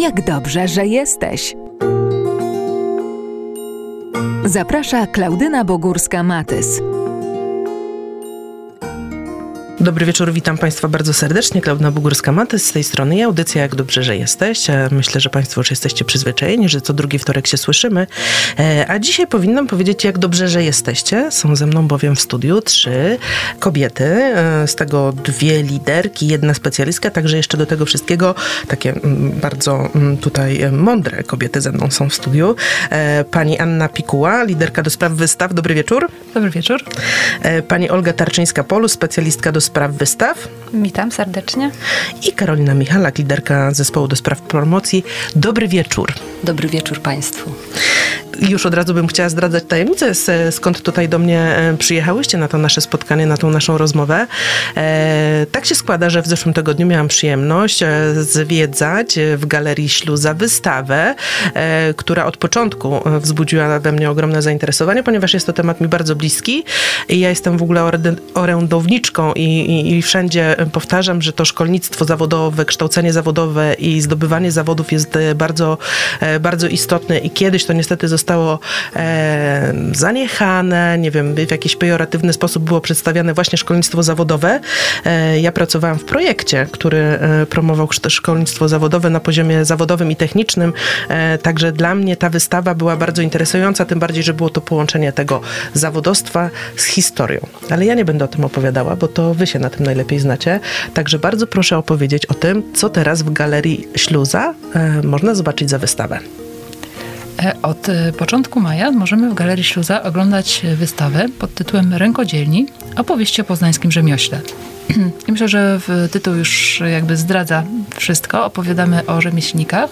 Jak dobrze, że jesteś. Zaprasza Klaudyna Bogórska-Matys. Dobry wieczór, witam Państwa bardzo serdecznie. Klaudna Bugórska-Matys z tej strony i audycja Jak dobrze, że jesteś. Myślę, że Państwo już jesteście przyzwyczajeni, że co drugi wtorek się słyszymy. E, a dzisiaj powinnam powiedzieć Jak dobrze, że jesteście. Są ze mną bowiem w studiu trzy kobiety, e, z tego dwie liderki, jedna specjalistka, także jeszcze do tego wszystkiego takie mm, bardzo mm, tutaj e, mądre kobiety ze mną są w studiu. Pani Anna Pikuła, liderka do spraw wystaw. Dobry wieczór. Dobry wieczór. Pani Olga Tarczyńska-Polu, specjalistka do spraw wystaw. Witam serdecznie. I Karolina Michalak, liderka zespołu do spraw promocji. Dobry wieczór. Dobry wieczór Państwu już od razu bym chciała zdradzać tajemnicę, skąd tutaj do mnie e, przyjechałyście na to nasze spotkanie, na tą naszą rozmowę. E, tak się składa, że w zeszłym tygodniu miałam przyjemność e, zwiedzać w Galerii Śluza wystawę, która od początku wzbudziła we mnie ogromne zainteresowanie, ponieważ jest to temat mi bardzo bliski i ja jestem w ogóle orędowniczką i, i, i wszędzie powtarzam, że to szkolnictwo zawodowe, kształcenie zawodowe i zdobywanie zawodów jest bardzo, bardzo istotne i kiedyś to niestety zostało zostało e, zaniechane, nie wiem, w jakiś pejoratywny sposób było przedstawiane właśnie szkolnictwo zawodowe. E, ja pracowałam w projekcie, który e, promował szkolnictwo zawodowe na poziomie zawodowym i technicznym, e, także dla mnie ta wystawa była bardzo interesująca, tym bardziej, że było to połączenie tego zawodostwa z historią. Ale ja nie będę o tym opowiadała, bo to wy się na tym najlepiej znacie. Także bardzo proszę opowiedzieć o tym, co teraz w Galerii Śluza e, można zobaczyć za wystawę. E, od e, początku maja możemy w Galerii Śluza oglądać wystawę pod tytułem Rękodzielni opowieści o poznańskim rzemiośle. I myślę, że tytuł już jakby zdradza wszystko. Opowiadamy o rzemieślnikach,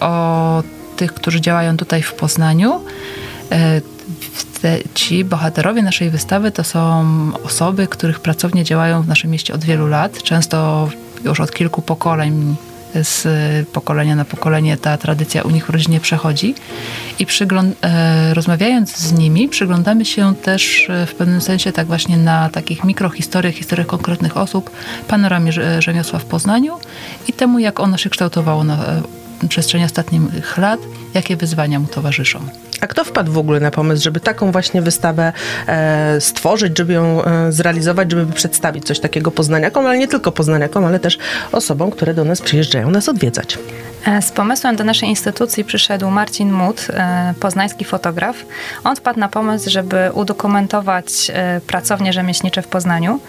o tych, którzy działają tutaj w Poznaniu. E, ci bohaterowie naszej wystawy to są osoby, których pracownie działają w naszym mieście od wielu lat, często już od kilku pokoleń z pokolenia na pokolenie ta tradycja u nich w rodzinie przechodzi. I e, rozmawiając z nimi, przyglądamy się też e, w pewnym sensie tak właśnie na takich mikrohistoriach, historiach konkretnych osób, panoramie rzemiosła w Poznaniu i temu, jak ono się kształtowało na e, przestrzeni ostatnich lat, jakie wyzwania mu towarzyszą. A kto wpadł w ogóle na pomysł, żeby taką właśnie wystawę e, stworzyć, żeby ją e, zrealizować, żeby przedstawić coś takiego poznaniakom, ale nie tylko poznaniakom, ale też osobom, które do nas przyjeżdżają nas odwiedzać? E, z pomysłem do naszej instytucji przyszedł Marcin Mut, e, poznański fotograf. On wpadł na pomysł, żeby udokumentować e, pracownie rzemieślnicze w Poznaniu.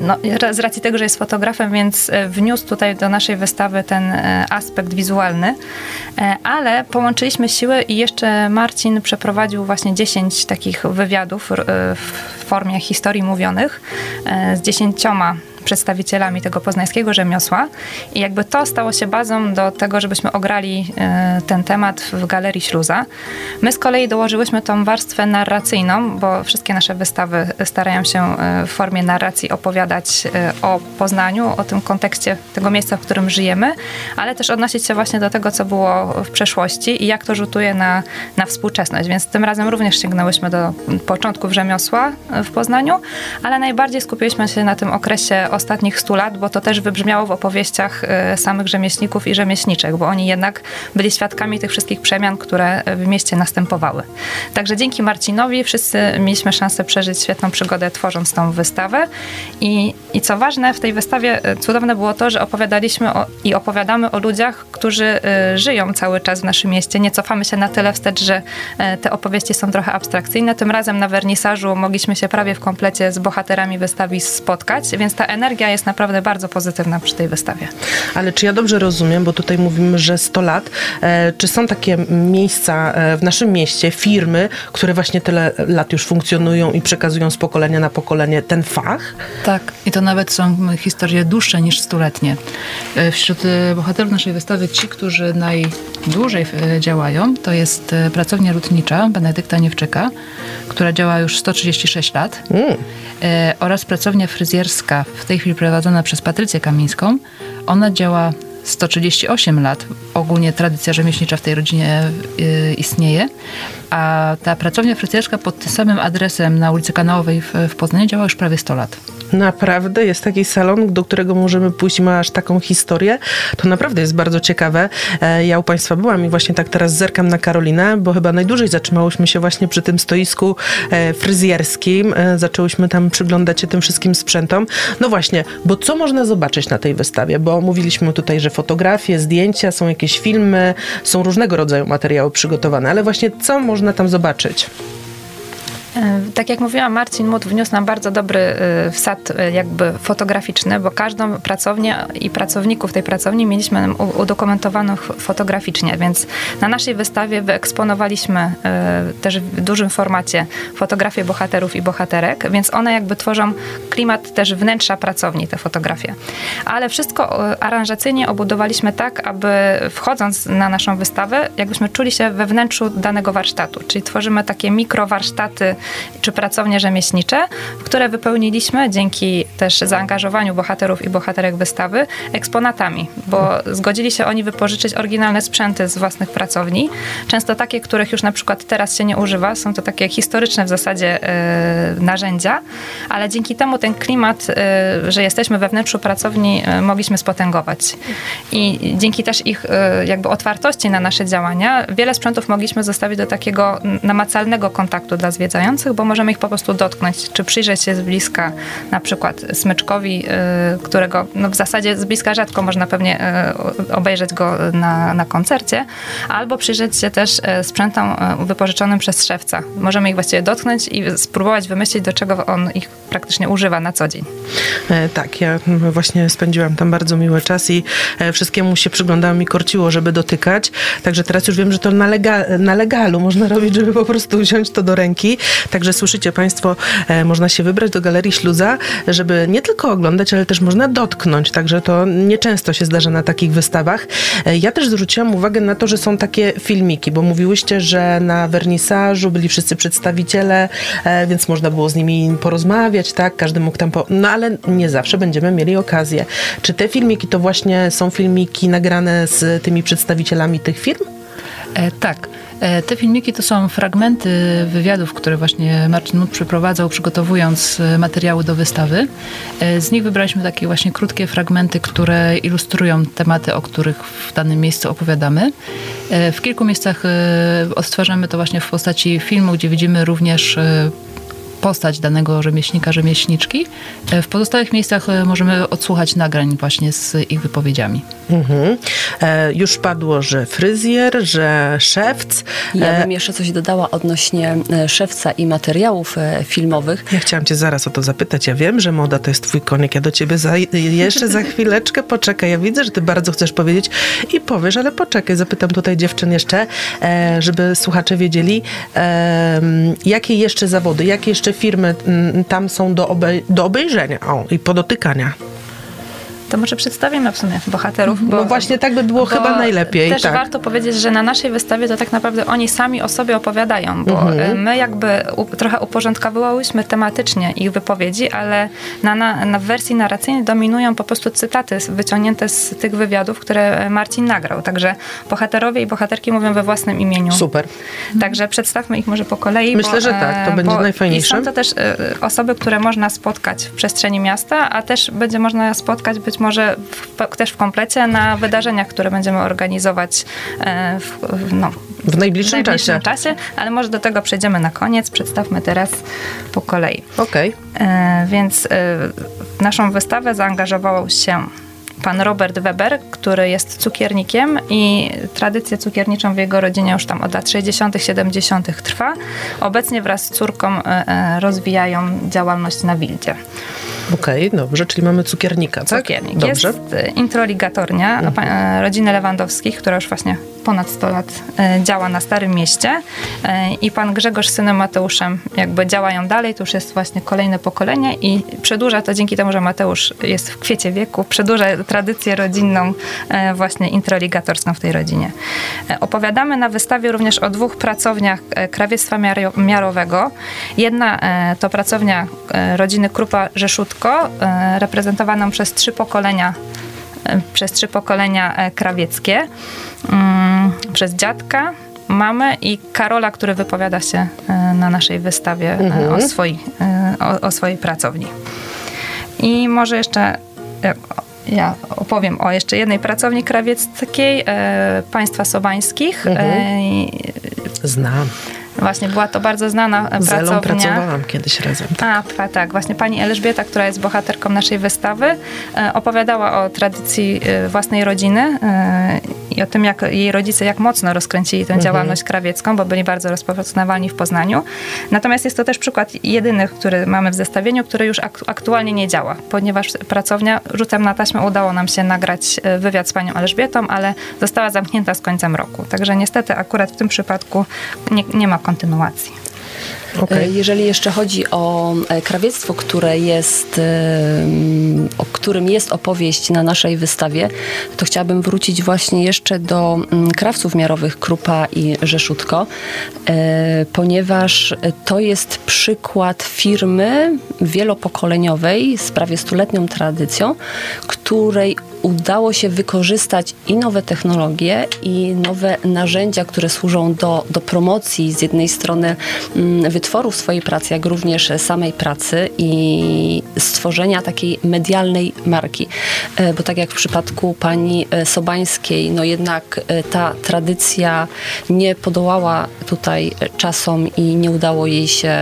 No, z racji tego, że jest fotografem, więc wniósł tutaj do naszej wystawy ten aspekt wizualny, ale połączyliśmy siły i jeszcze Marcin przeprowadził właśnie 10 takich wywiadów w formie historii mówionych z dziesięcioma przedstawicielami tego poznańskiego rzemiosła i jakby to stało się bazą do tego, żebyśmy ograli e, ten temat w Galerii Śluza. My z kolei dołożyłyśmy tą warstwę narracyjną, bo wszystkie nasze wystawy starają się e, w formie narracji opowiadać e, o Poznaniu, o tym kontekście tego miejsca, w którym żyjemy, ale też odnosić się właśnie do tego, co było w przeszłości i jak to rzutuje na, na współczesność. Więc tym razem również sięgnęłyśmy do początków rzemiosła w Poznaniu, ale najbardziej skupiliśmy się na tym okresie ostatnich stu lat, bo to też wybrzmiało w opowieściach e, samych rzemieślników i rzemieślniczek, bo oni jednak byli świadkami tych wszystkich przemian, które w mieście następowały. Także dzięki Marcinowi wszyscy mieliśmy szansę przeżyć świetną przygodę tworząc tą wystawę i, i co ważne, w tej wystawie e, cudowne było to, że opowiadaliśmy o, i opowiadamy o ludziach, którzy y, żyją cały czas w naszym mieście. Nie cofamy się na tyle wstecz, że te opowieści są trochę abstrakcyjne. Tym razem na wernisażu mogliśmy się prawie w komplecie z bohaterami wystawy spotkać, więc ta energia energia jest naprawdę bardzo pozytywna przy tej wystawie. Ale czy ja dobrze rozumiem, bo tutaj mówimy, że 100 lat, e, czy są takie miejsca e, w naszym mieście, firmy, które właśnie tyle lat już funkcjonują i przekazują z pokolenia na pokolenie ten fach? Tak, i to nawet są historie dłuższe niż stuletnie. E, wśród bohaterów naszej wystawy ci, którzy najdłużej działają, to jest pracownia lutnicza Benedykta Niewczyka, która działa już 136 lat mm. oraz pracownia fryzjerska w tej tej chwili prowadzona przez Patrycję Kamińską. Ona działa 138 lat. Ogólnie tradycja rzemieślnicza w tej rodzinie y, istnieje, a ta pracownia fryzjerska pod tym samym adresem na ulicy Kanałowej w, w Poznaniu działa już prawie 100 lat. Naprawdę jest taki salon, do którego możemy pójść ma aż taką historię. To naprawdę jest bardzo ciekawe. E, Ja u Państwa byłam i właśnie tak teraz zerkam na Karolinę, bo chyba najdłużej zatrzymałyśmy się właśnie przy tym stoisku e, fryzjerskim. E, Zaczęłyśmy tam przyglądać się tym wszystkim sprzętom. No właśnie, bo co można zobaczyć na tej wystawie? Bo mówiliśmy tutaj, że fotografie, zdjęcia, są jakieś filmy, są różnego rodzaju materiały przygotowane, ale właśnie co można tam zobaczyć? E, Tak jak mówiłam, Marcin Mut wniósł nam bardzo dobry e, wsad e, jakby fotograficzny, bo każdą pracownię i pracowników tej pracowni mieliśmy udokumentowanych fotograficznie, więc na naszej wystawie wyeksponowaliśmy też w dużym formacie fotografie bohaterów i bohaterek, więc one jakby tworzą klimat też wnętrza pracowni, te fotografie. Ale wszystko aranżacyjnie obudowaliśmy tak, aby wchodząc na naszą wystawę, jakbyśmy czuli się we wnętrzu danego warsztatu, czyli tworzymy takie mikrowarsztaty czy pracownie rzemieślnicze, które wypełniliśmy dzięki też zaangażowaniu bohaterów i bohaterek wystawy eksponatami, bo zgodzili się oni wypożyczyć oryginalne sprzęty z własnych pracowni, często takie, których już na przykład teraz się nie używa, są to takie historyczne w zasadzie e, narzędzia, ale dzięki temu ten klimat, e, że jesteśmy we wnętrzu pracowni, e, mogliśmy spotęgować. I dzięki też ich jakby otwartości na nasze działania, wiele sprzętów mogliśmy zostawić do takiego namacalnego kontaktu dla zwiedzających, bo możemy ich po prostu dotknąć, czy przyjrzeć się z bliska, na przykład smyczkowi, e, którego no w zasadzie z bliska rzadko można pewnie e, obejrzeć go na, na koncercie, albo przyjrzeć się też e, sprzętom wypożyczonym przez szewca. Możemy ich właściwie dotknąć i spróbować wymyślić, do czego on ich praktycznie używa na co dzień. E, Tak, ja właśnie spędziłam tam bardzo miły czas i e, wszystkiemu się przyglądałam i korciło, żeby dotykać. Także teraz już wiem, że to na, lega, na legalu można robić, żeby po prostu wziąć to do ręki. Także słyszycie Państwo, e, można się wybrać do Galerii Śluza, żeby nie tylko oglądać, ale też można dotknąć. Także to nieczęsto się zdarza na takich wystawach. E, Ja też zwróciłam uwagę na to, że są takie filmiki, bo mówiłyście, że na wernisażu byli wszyscy przedstawiciele, e, więc można było z nimi porozmawiać, tak? Każdy mógł tam po... No ale nie zawsze będziemy mieli okazję. Czy te filmiki to właśnie są filmiki nagrane z tymi przedstawicielami tych firm? E, tak. E, Te filmiki to są fragmenty wywiadów, które właśnie Marcin Mut przeprowadzał, przygotowując e, materiały do wystawy. E, Z nich wybraliśmy takie właśnie krótkie fragmenty, które ilustrują tematy, o których w danym miejscu opowiadamy. E, W kilku miejscach e, odtwarzamy to właśnie w postaci filmu, gdzie widzimy również postać danego rzemieślnika, rzemieślniczki. E, W pozostałych miejscach e, możemy odsłuchać nagrań właśnie z ich wypowiedziami. Mhm. E, już padło, że fryzjer, że szewc. Ja E, bym jeszcze coś dodała odnośnie szewca i materiałów filmowych. Ja chciałam cię zaraz o to zapytać. Ja wiem, że moda to jest twój koniek. Ja do ciebie za, jeszcze za chwileczkę poczekaj. Ja widzę, że ty bardzo chcesz powiedzieć i powiesz, ale poczekaj. Zapytam tutaj dziewczyn jeszcze, żeby słuchacze wiedzieli, jakie jeszcze zawody, jakie jeszcze firmy mm, tam są do, do obejrzenia o, i podotykania. To może przedstawimy w sumie bohaterów. Bo, No właśnie tak by było bo chyba najlepiej. Też tak. warto powiedzieć, że na naszej wystawie to tak naprawdę oni sami o sobie opowiadają, bo Mhm. e, my jakby u, trochę uporządkowałyśmy tematycznie ich wypowiedzi, ale na, na, na wersji narracyjnej dominują po prostu cytaty wyciągnięte z tych wywiadów, które Marcin nagrał. Także bohaterowie i bohaterki mówią we własnym imieniu. Super. Także przedstawmy ich może po kolei. Myślę, że tak, to e, będzie bo najfajniejsze. I są to też e, osoby, które można spotkać w przestrzeni miasta, a też będzie można spotkać być może w, też w komplecie na wydarzeniach, które będziemy organizować e, w, no, W najbliższym, w najbliższym czasie. czasie, ale może do tego przejdziemy na koniec. Przedstawmy teraz po kolei. Okej. E, więc e, naszą wystawę zaangażował się pan Robert Weber, który jest cukiernikiem i tradycję cukierniczą w jego rodzinie już tam od lat 60., 70. trwa. Obecnie wraz z córką e, e, rozwijają działalność na Wildzie. Okej, dobrze, czyli mamy cukiernika, tak? Cukiernik. Dobrze. Jest e, introligatornia e, rodziny Lewandowskich, która już właśnie ponad 100 lat działa na Starym Mieście i pan Grzegorz z synem Mateuszem jakby działają dalej, to już jest właśnie kolejne pokolenie i przedłuża to dzięki temu, że Mateusz jest w kwiecie wieku, przedłuża tradycję rodzinną e, właśnie introligatorską w tej rodzinie. E, Opowiadamy na wystawie również o dwóch pracowniach e, krawiectwa miaro- miarowego. Jedna to pracownia rodziny Krupa Rzeszutko, reprezentowaną przez trzy pokolenia przez trzy pokolenia krawieckie. Mm, przez dziadka, mamę i Karola, który wypowiada się na naszej wystawie Mhm. o, swojej, e, o, o swojej pracowni. I może jeszcze ja opowiem o jeszcze jednej pracowni krawieckiej e, państwa sobańskich. Mhm. E, Znam. właśnie była to bardzo znana e, Z Elą pracownia. pracowałam kiedyś razem. A, pa- tak, właśnie pani Elżbieta, która jest bohaterką naszej wystawy, e, opowiadała o tradycji e, własnej rodziny e, i o tym, jak jej rodzice, jak mocno rozkręcili tę działalność krawiecką, bo byli bardzo rozpoznawalni w Poznaniu. Natomiast jest to też przykład jedyny, który mamy w zestawieniu, który już ak- aktualnie nie działa, ponieważ pracownia, rzutem na taśmę udało nam się nagrać e, wywiad z panią Elżbietą, ale została zamknięta z końcem roku. Także niestety akurat w tym przypadku nie, nie ma kontynuacji. Okej. E, Jeżeli jeszcze chodzi o e, krawiectwo, które jest, em, o którym jest opowieść na naszej wystawie, to chciałabym wrócić właśnie jeszcze do mm, krawców miarowych Krupa i Rzeszutko, e, ponieważ to jest przykład firmy wielopokoleniowej z prawie stuletnią tradycją, której udało się wykorzystać i nowe technologie, i nowe narzędzia, które służą do, do promocji z jednej strony mm, wytworów swojej pracy, jak również samej pracy i stworzenia takiej medialnej marki. E, Bo tak jak w przypadku pani e, Sobańskiej, no jednak e, ta tradycja nie podołała tutaj czasom i nie udało jej się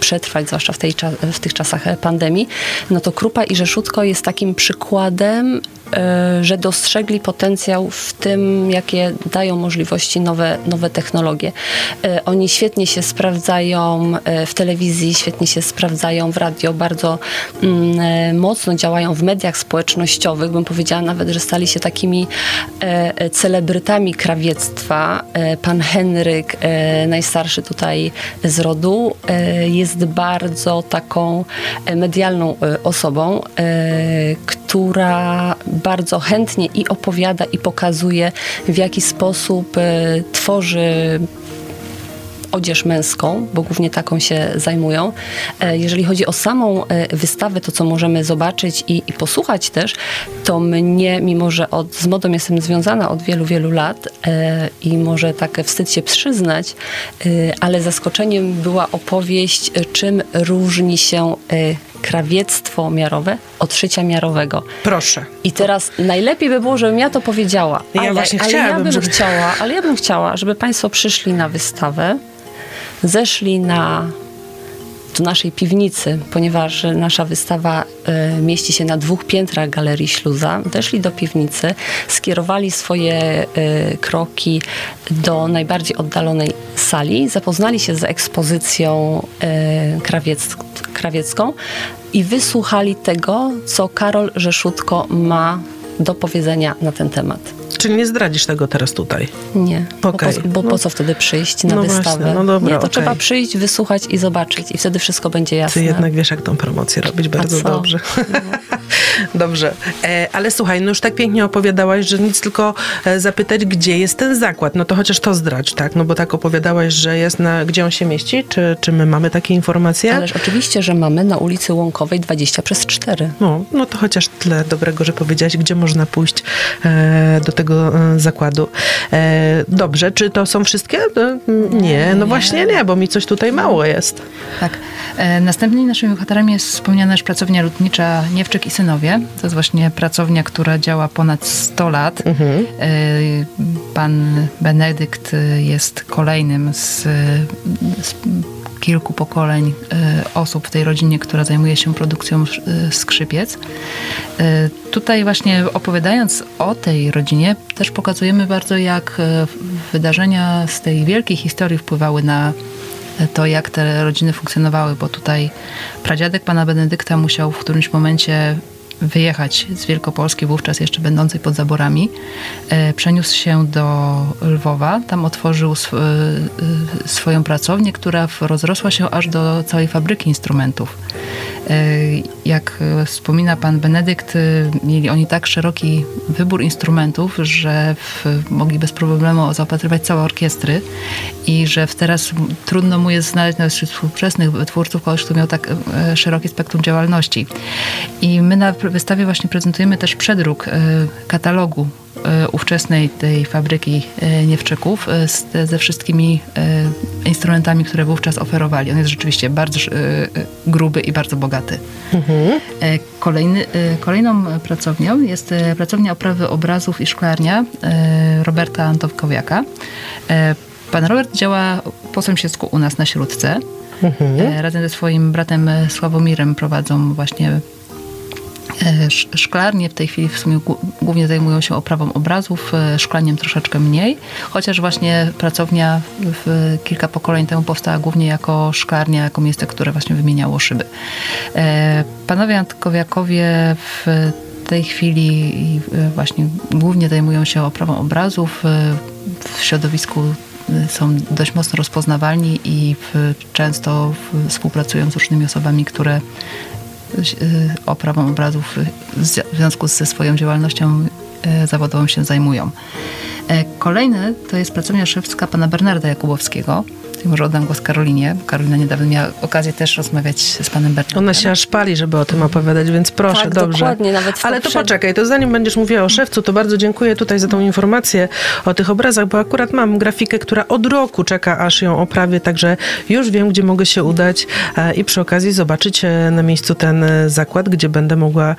przetrwać, zwłaszcza w, tej, w tych czasach pandemii, no to Krupa i Rzeszutko jest takim przykładem że dostrzegli potencjał w tym, jakie dają możliwości nowe, nowe technologie. E, Oni świetnie się sprawdzają e, w telewizji, świetnie się sprawdzają w radio, bardzo mm, e, mocno działają w mediach społecznościowych. Bym powiedziała nawet, że stali się takimi e, e, celebrytami krawiectwa. E, Pan Henryk, e, najstarszy tutaj z rodu, e, jest bardzo taką e, medialną e, osobą, e, która bardzo chętnie i opowiada, i pokazuje, w jaki sposób e, tworzy odzież męską, bo głównie taką się zajmują. E, Jeżeli chodzi o samą e, wystawę, to co możemy zobaczyć i, i posłuchać też, to mnie, mimo że od, z modą jestem związana od wielu, wielu lat e, i może tak wstyd się przyznać, e, ale zaskoczeniem była opowieść, czym różni się e, krawiectwo miarowe od szycia miarowego. Proszę. I teraz najlepiej by było, żebym ja to powiedziała. Ja ale, właśnie ale ja bym żeby- chciała, ale ja bym chciała, żeby Państwo przyszli na wystawę, zeszli na do naszej piwnicy, ponieważ nasza wystawa e, mieści się na dwóch piętrach Galerii Śluza. Weszli do piwnicy, skierowali swoje e, kroki do najbardziej oddalonej sali, zapoznali się z ekspozycją e, krawiec, krawiecką i wysłuchali tego, co Karol Rzeszutko ma do powiedzenia na ten temat. Czyli nie zdradzisz tego teraz tutaj? Nie. Okej. Bo, po, bo No. po co wtedy przyjść na No wystawę? właśnie, no dobra, Nie, to okej. trzeba przyjść, wysłuchać i zobaczyć i wtedy wszystko będzie jasne. Ty jednak wiesz, jak tą promocję robić bardzo dobrze. dobrze. E, ale słuchaj, no już tak pięknie opowiadałaś, że nic tylko e, zapytać, gdzie jest ten zakład. No to chociaż to zdradź, tak? No bo tak opowiadałaś, że jest na... Gdzie on się mieści? Czy, czy my mamy takie informacje? Ależ oczywiście, że mamy na ulicy Łąkowej 20 przez 4. No, no to chociaż tyle dobrego, że powiedziałaś, gdzie można pójść e, do tego e, zakładu. E, dobrze, czy to są wszystkie? E, nie, no właśnie nie, bo mi coś tutaj mało jest. Tak. Następnymi naszymi bohaterami jest wspomniana już pracownia lotnicza Niewczyk i Synowie. To jest właśnie pracownia, która działa ponad 100 lat. E, Pan Benedykt jest kolejnym z, z kilku pokoleń e, osób w tej rodzinie, która zajmuje się produkcją e, skrzypiec. E, Tutaj właśnie opowiadając o tej rodzinie, też pokazujemy bardzo, jak wydarzenia z tej wielkiej historii wpływały na to, jak te rodziny funkcjonowały, bo tutaj pradziadek pana Benedykta musiał w którymś momencie wyjechać z Wielkopolski, wówczas jeszcze będącej pod zaborami. E, Przeniósł się do Lwowa, tam otworzył sw- e, swoją pracownię, która rozrosła się aż do całej fabryki instrumentów. Jak wspomina pan Benedykt, mieli oni tak szeroki wybór instrumentów, że w, mogli bez problemu zaopatrywać całe orkiestry i że teraz trudno mu jest znaleźć nawet wśród współczesnych twórców kogoś, kto miał tak szerokie spektrum działalności. I my na wystawie właśnie prezentujemy też przedruk katalogu E, ówczesnej tej fabryki e, Niewczyków e, z, ze wszystkimi instrumentami, które wówczas oferowali. On jest rzeczywiście bardzo gruby i bardzo bogaty. Mhm. Kolejny, kolejną pracownią jest pracownia oprawy obrazów i szklarnia Roberta Antowkowiaka. Pan Robert działa po sąsiedzku u nas na Śródce. Mhm. Razem ze swoim bratem Sławomirem prowadzą właśnie E, szklarnie w tej chwili w sumie głównie zajmują się oprawą obrazów, e, szklaniem troszeczkę mniej, chociaż właśnie pracownia w kilka pokoleń temu powstała głównie jako szklarnia, jako miejsce, które właśnie wymieniało szyby. E, panowie Antkowiakowie w tej chwili właśnie głównie zajmują się oprawą obrazów. W środowisku są dość mocno rozpoznawalni i często współpracują z różnymi osobami, które oprawą obrazów w związku ze swoją działalnością y, zawodową się zajmują. E, kolejny to jest pracownia szewska pana Bernarda Jakubowskiego, może oddam głos Karolinie. Karolina niedawno miała okazję też rozmawiać z panem Bernardem. Ona się aż pali, żeby o tym opowiadać, więc proszę, tak, dobrze. dokładnie. Nawet Ale to poczekaj, to zanim będziesz mówiła o szewcu, to bardzo dziękuję tutaj za tą informację o tych obrazach, bo akurat mam grafikę, która od roku czeka, aż ją oprawię, także już wiem, gdzie mogę się udać e, i przy okazji zobaczyć e, na miejscu ten e, zakład, gdzie będę mogła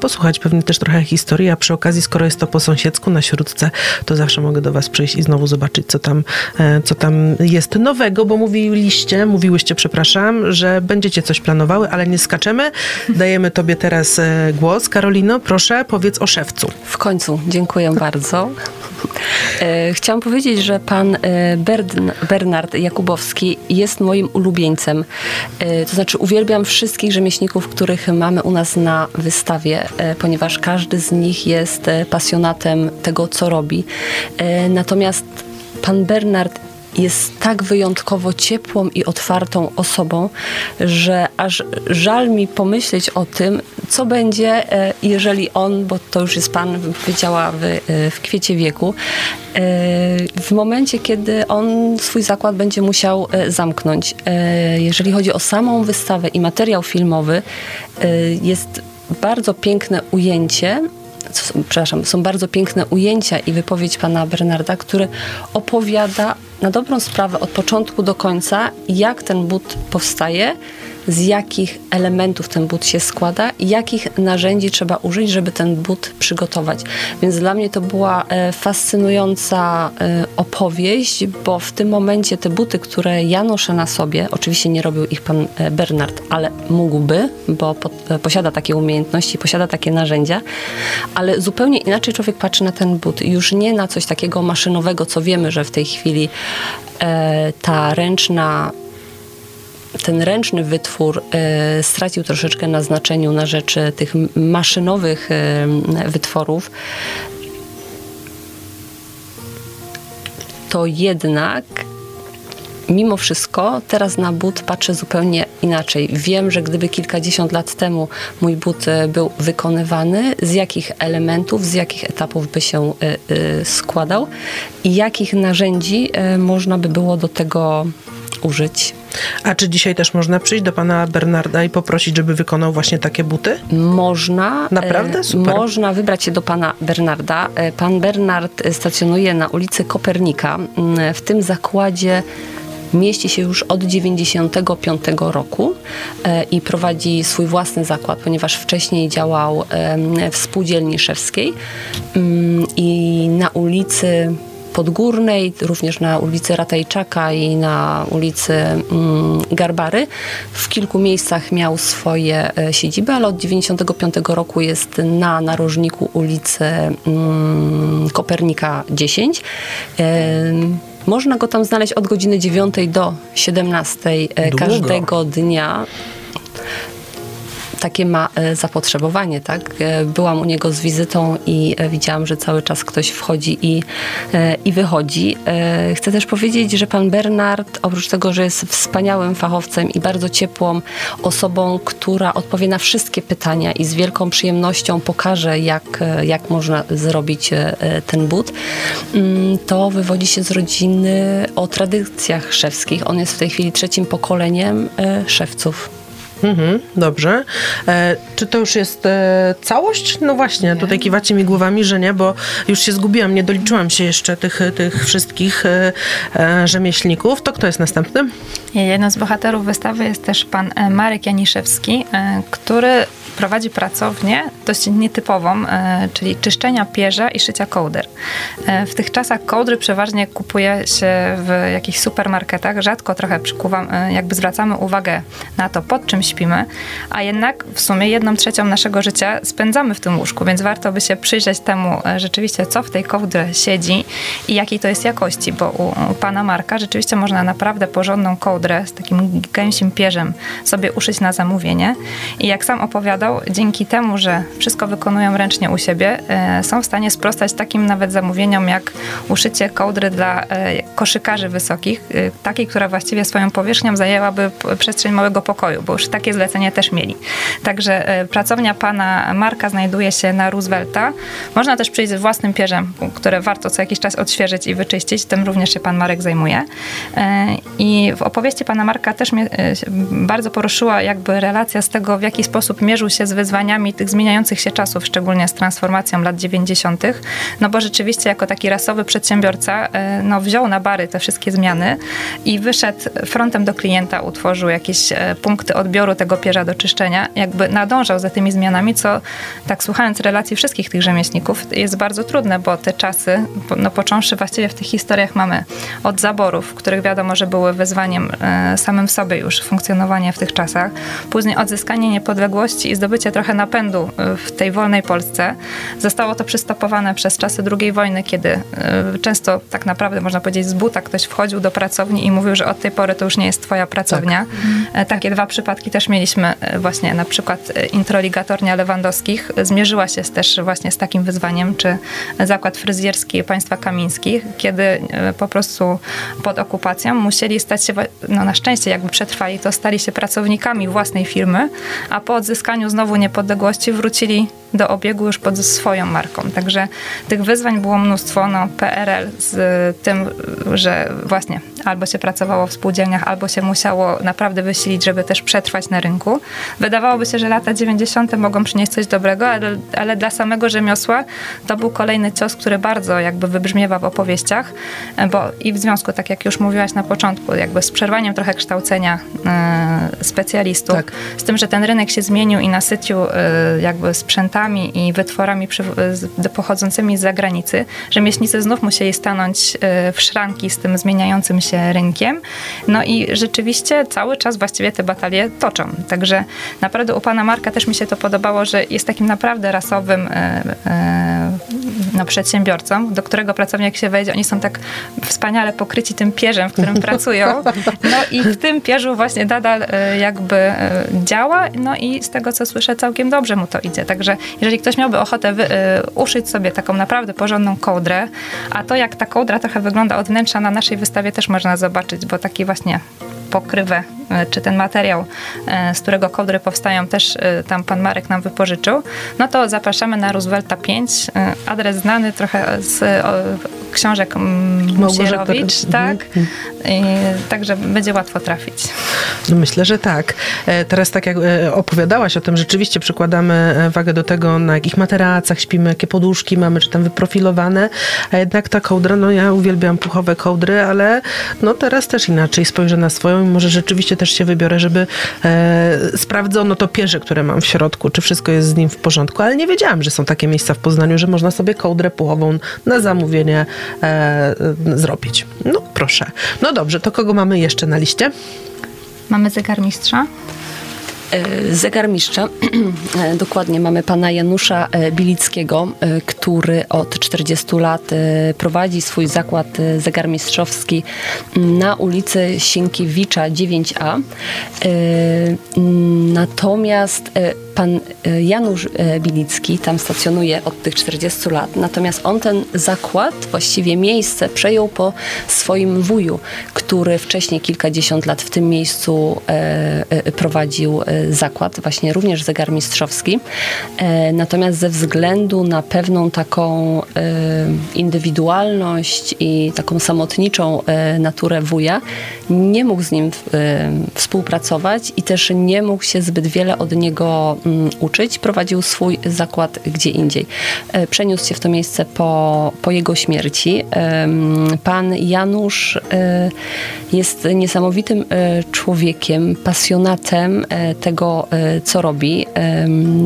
posłuchać pewnie też trochę historii, a przy okazji, skoro jest to po sąsiedzku na Śródce, to zawsze mogę do was przyjść i znowu zobaczyć, co tam, co tam jest nowego nowego, bo mówiliście, mówiłyście, przepraszam, że będziecie coś planowały, ale nie skaczemy. Dajemy tobie teraz e, głos. Karolino, proszę, powiedz o szewcu. W końcu, dziękuję bardzo. E, chciałam powiedzieć, że pan e, Bernard Jakubowski jest moim ulubieńcem. To znaczy uwielbiam wszystkich rzemieślników, których mamy u nas na wystawie, ponieważ każdy z nich jest pasjonatem tego, co robi. Natomiast pan Bernard jest tak wyjątkowo ciepłą i otwartą osobą, że aż żal mi pomyśleć o tym, co będzie, e, jeżeli on, bo to już jest pan, wydziała w, e, w kwiecie wieku, e, w momencie, kiedy on swój zakład będzie musiał zamknąć. Jeżeli chodzi o samą wystawę i materiał filmowy, jest bardzo piękne ujęcie przepraszam, są bardzo piękne ujęcia i wypowiedź pana Bernarda, który opowiada na dobrą sprawę od początku do końca, jak ten but powstaje, z jakich elementów ten but się składa i jakich narzędzi trzeba użyć, żeby ten but przygotować. Więc dla mnie to była e, fascynująca e, opowieść, bo w tym momencie te buty, które ja noszę na sobie, oczywiście nie robił ich pan e, Bernard, ale mógłby, bo posiada takie umiejętności, posiada takie narzędzia, ale zupełnie inaczej człowiek patrzy na ten but. Już nie na coś takiego maszynowego, co wiemy, że w tej chwili ta ręczna ten ręczny wytwór e, stracił troszeczkę na znaczeniu na rzecz tych maszynowych e, wytworów, to jednak mimo wszystko teraz na but patrzę zupełnie inaczej. Wiem, że gdyby kilkadziesiąt lat temu mój but e, był wykonywany, z jakich elementów, z jakich etapów by się składał i jakich narzędzi można by było do tego użyć. A czy dzisiaj też można przyjść do pana Bernarda i poprosić, żeby wykonał właśnie takie buty? Można. Naprawdę? Super. Można wybrać się do pana Bernarda. E, pan Bernard stacjonuje na ulicy Kopernika. Mm, w tym zakładzie mieści się już od 95 roku e, i prowadzi swój własny zakład, ponieważ wcześniej działał w spółdzielni szewskiej mm, i na ulicy Podgórnej, również na ulicy Ratajczaka i na ulicy mm, Garbary. W kilku miejscach miał swoje e, siedziby, ale od 95 roku jest na narożniku ulicy mm, Kopernika 10. Można go tam znaleźć od godziny 9 do 17 e, Długo. każdego dnia takie ma zapotrzebowanie, tak? Byłam u niego z wizytą i widziałam, że cały czas ktoś wchodzi i, i wychodzi. Chcę też powiedzieć, że pan Bernard, oprócz tego, że jest wspaniałym fachowcem i bardzo ciepłą osobą, która odpowie na wszystkie pytania i z wielką przyjemnością pokaże, jak, jak można zrobić ten but, mm, to wywodzi się z rodziny o tradycjach szewskich. On jest w tej chwili trzecim pokoleniem szewców. Mhm, dobrze. E, czy to już jest e, całość? No właśnie, nie. tutaj kiwacie mi głowami, że nie, bo już się zgubiłam, nie doliczyłam się jeszcze tych, tych wszystkich e, e rzemieślników. To kto jest następny? Jednym z bohaterów wystawy jest też pan e, Marek Janiszewski, e, który prowadzi pracownię dość nietypową, e, czyli czyszczenia pierza i szycia kołder. W tych czasach kołdry przeważnie kupuje się w jakichś supermarketach. Rzadko trochę przykuwam, jakby zwracamy uwagę na to, pod czym śpimy, a jednak w sumie jedną trzecią naszego życia spędzamy w tym łóżku, więc warto by się przyjrzeć temu rzeczywiście, co w tej kołdrze siedzi i jakiej to jest jakości, bo u, u pana Marka rzeczywiście można naprawdę porządną kołdrę z takim gęsim pierzem sobie uszyć na zamówienie. I jak sam opowiadał, dzięki temu, że wszystko wykonują ręcznie u siebie, e, są w stanie sprostać takim nawet zamówieniom jak uszycie kołdry dla e, koszykarzy wysokich, e, takiej, która właściwie swoją powierzchnią zajęłaby przestrzeń małego pokoju, bo już takie zlecenie też mieli. Także pracownia pana Marka znajduje się na Roosevelta. Można też przyjść z własnym pierzem, które warto co jakiś czas odświeżyć i wyczyścić. Tym również się pan Marek zajmuje. I w opowieści pana Marka też mnie bardzo poruszyła jakby relacja z tego, w jaki sposób mierzył się z wyzwaniami tych zmieniających się czasów, szczególnie z transformacją lat 90., no bo rzeczywiście jako taki rasowy przedsiębiorca e, no, wziął na bary te wszystkie zmiany i wyszedł frontem do klienta, utworzył jakieś e, punkty odbioru tego pierza do czyszczenia, jakby nadążał za tymi zmianami, co tak słuchając relacji wszystkich tych rzemieślników jest bardzo trudne, bo te czasy, no począwszy właściwie w tych historiach mamy od zaborów, których wiadomo, że były wyzwaniem E, samym sobie już funkcjonowanie w tych czasach. Później odzyskanie niepodległości i zdobycie trochę napędu e, w tej wolnej Polsce. Zostało to przystopowane przez czasy II wojny, kiedy e, często tak naprawdę można powiedzieć z buta ktoś wchodził do pracowni i mówił, że od tej pory to już nie jest twoja pracownia. Tak. Takie dwa przypadki też mieliśmy właśnie na przykład introligatornia Lewandowskich zmierzyła się też właśnie z takim wyzwaniem, czy zakład fryzjerski państwa kamińskich, kiedy po prostu pod okupacją musieli stać się no na szczęście jakby przetrwali, to stali się pracownikami własnej firmy, a po odzyskaniu znowu niepodległości wrócili do obiegu już pod swoją marką. Także tych wyzwań było mnóstwo. No, PRL z tym, że właśnie albo się pracowało w spółdzielniach, albo się musiało naprawdę wysilić, żeby też przetrwać na rynku. Wydawałoby się, że lata 90. mogą przynieść coś dobrego, ale, ale dla samego rzemiosła to był kolejny cios, który bardzo jakby wybrzmiewa w opowieściach, bo i w związku, tak jak już mówiłaś na początku, jakby z przerwaniem trochę kształcenia y, specjalistów, tak. z tym, że ten rynek się zmienił i nasycił y, jakby sprzętami i wytworami y, pochodzącymi z zagranicy, rzemieślnicy znów musieli stanąć w szranki z tym zmieniającym się rynkiem. No i rzeczywiście cały czas właściwie te batalie toczą. Także naprawdę u pana Marka też mi się to podobało, że jest takim naprawdę rasowym e, e, no, przedsiębiorcą, do którego pracownik się wejdzie, oni są tak wspaniale pokryci tym pierzem, w którym pracują. No i w tym pierzu właśnie nadal e, jakby działa, no i z tego co słyszę całkiem dobrze mu to idzie. Także jeżeli ktoś miałby ochotę wy, uszyć sobie taką naprawdę porządną kołdrę, a to jak ta kołdra trochę wygląda od wnętrza na naszej wystawie też można zobaczyć, bo taki właśnie pokrywę, e, czy ten materiał, e, z którego kołdry powstają, też e, tam pan Marek nam wypożyczył, no to zapraszamy na Roosevelta 5. Adres znany trochę z książek Musierowicz, tak? Mhm. I, także będzie łatwo trafić. Myślę, że tak. Teraz tak jak opowiadałaś o tym, rzeczywiście przykładamy wagę do tego, na jakich materacach śpimy, jakie poduszki mamy, czy tam wyprofilowane, a jednak ta kołdra, no ja uwielbiam puchowe kołdry, ale no teraz też inaczej spojrzę na swoją i może rzeczywiście też się wybiorę, żeby e, sprawdzono to pierze, które mam w środku, czy wszystko jest z nim w porządku, ale nie wiedziałam, że są takie miejsca w Poznaniu, że można sobie kołdrę puchową na zamówienie e, zrobić. No proszę. No dobrze, to kogo mamy jeszcze na liście? Mamy zegarmistrza. E, zegarmistrza. E, dokładnie mamy pana Janusza e, Bilickiego, który od 40 lat prowadzi swój zakład zegarmistrzowski na ulicy Sienkiewicza 9A. Natomiast pan e, Janusz e, Bilicki tam stacjonuje od tych 40 lat, natomiast on ten zakład, właściwie miejsce przejął po swoim wuju, który wcześniej kilkadziesiąt lat w tym miejscu prowadził zakład, właśnie również zegarmistrzowski. Natomiast ze względu na pewną taką indywidualność i taką samotniczą naturę wuja, nie mógł z nim współpracować i też nie mógł się zbyt wiele od niego uczyć. Prowadził swój zakład gdzie indziej. E, przeniósł się w to miejsce po, po jego śmierci. Pan Janusz e, jest niesamowitym e, człowiekiem, pasjonatem tego, co robi.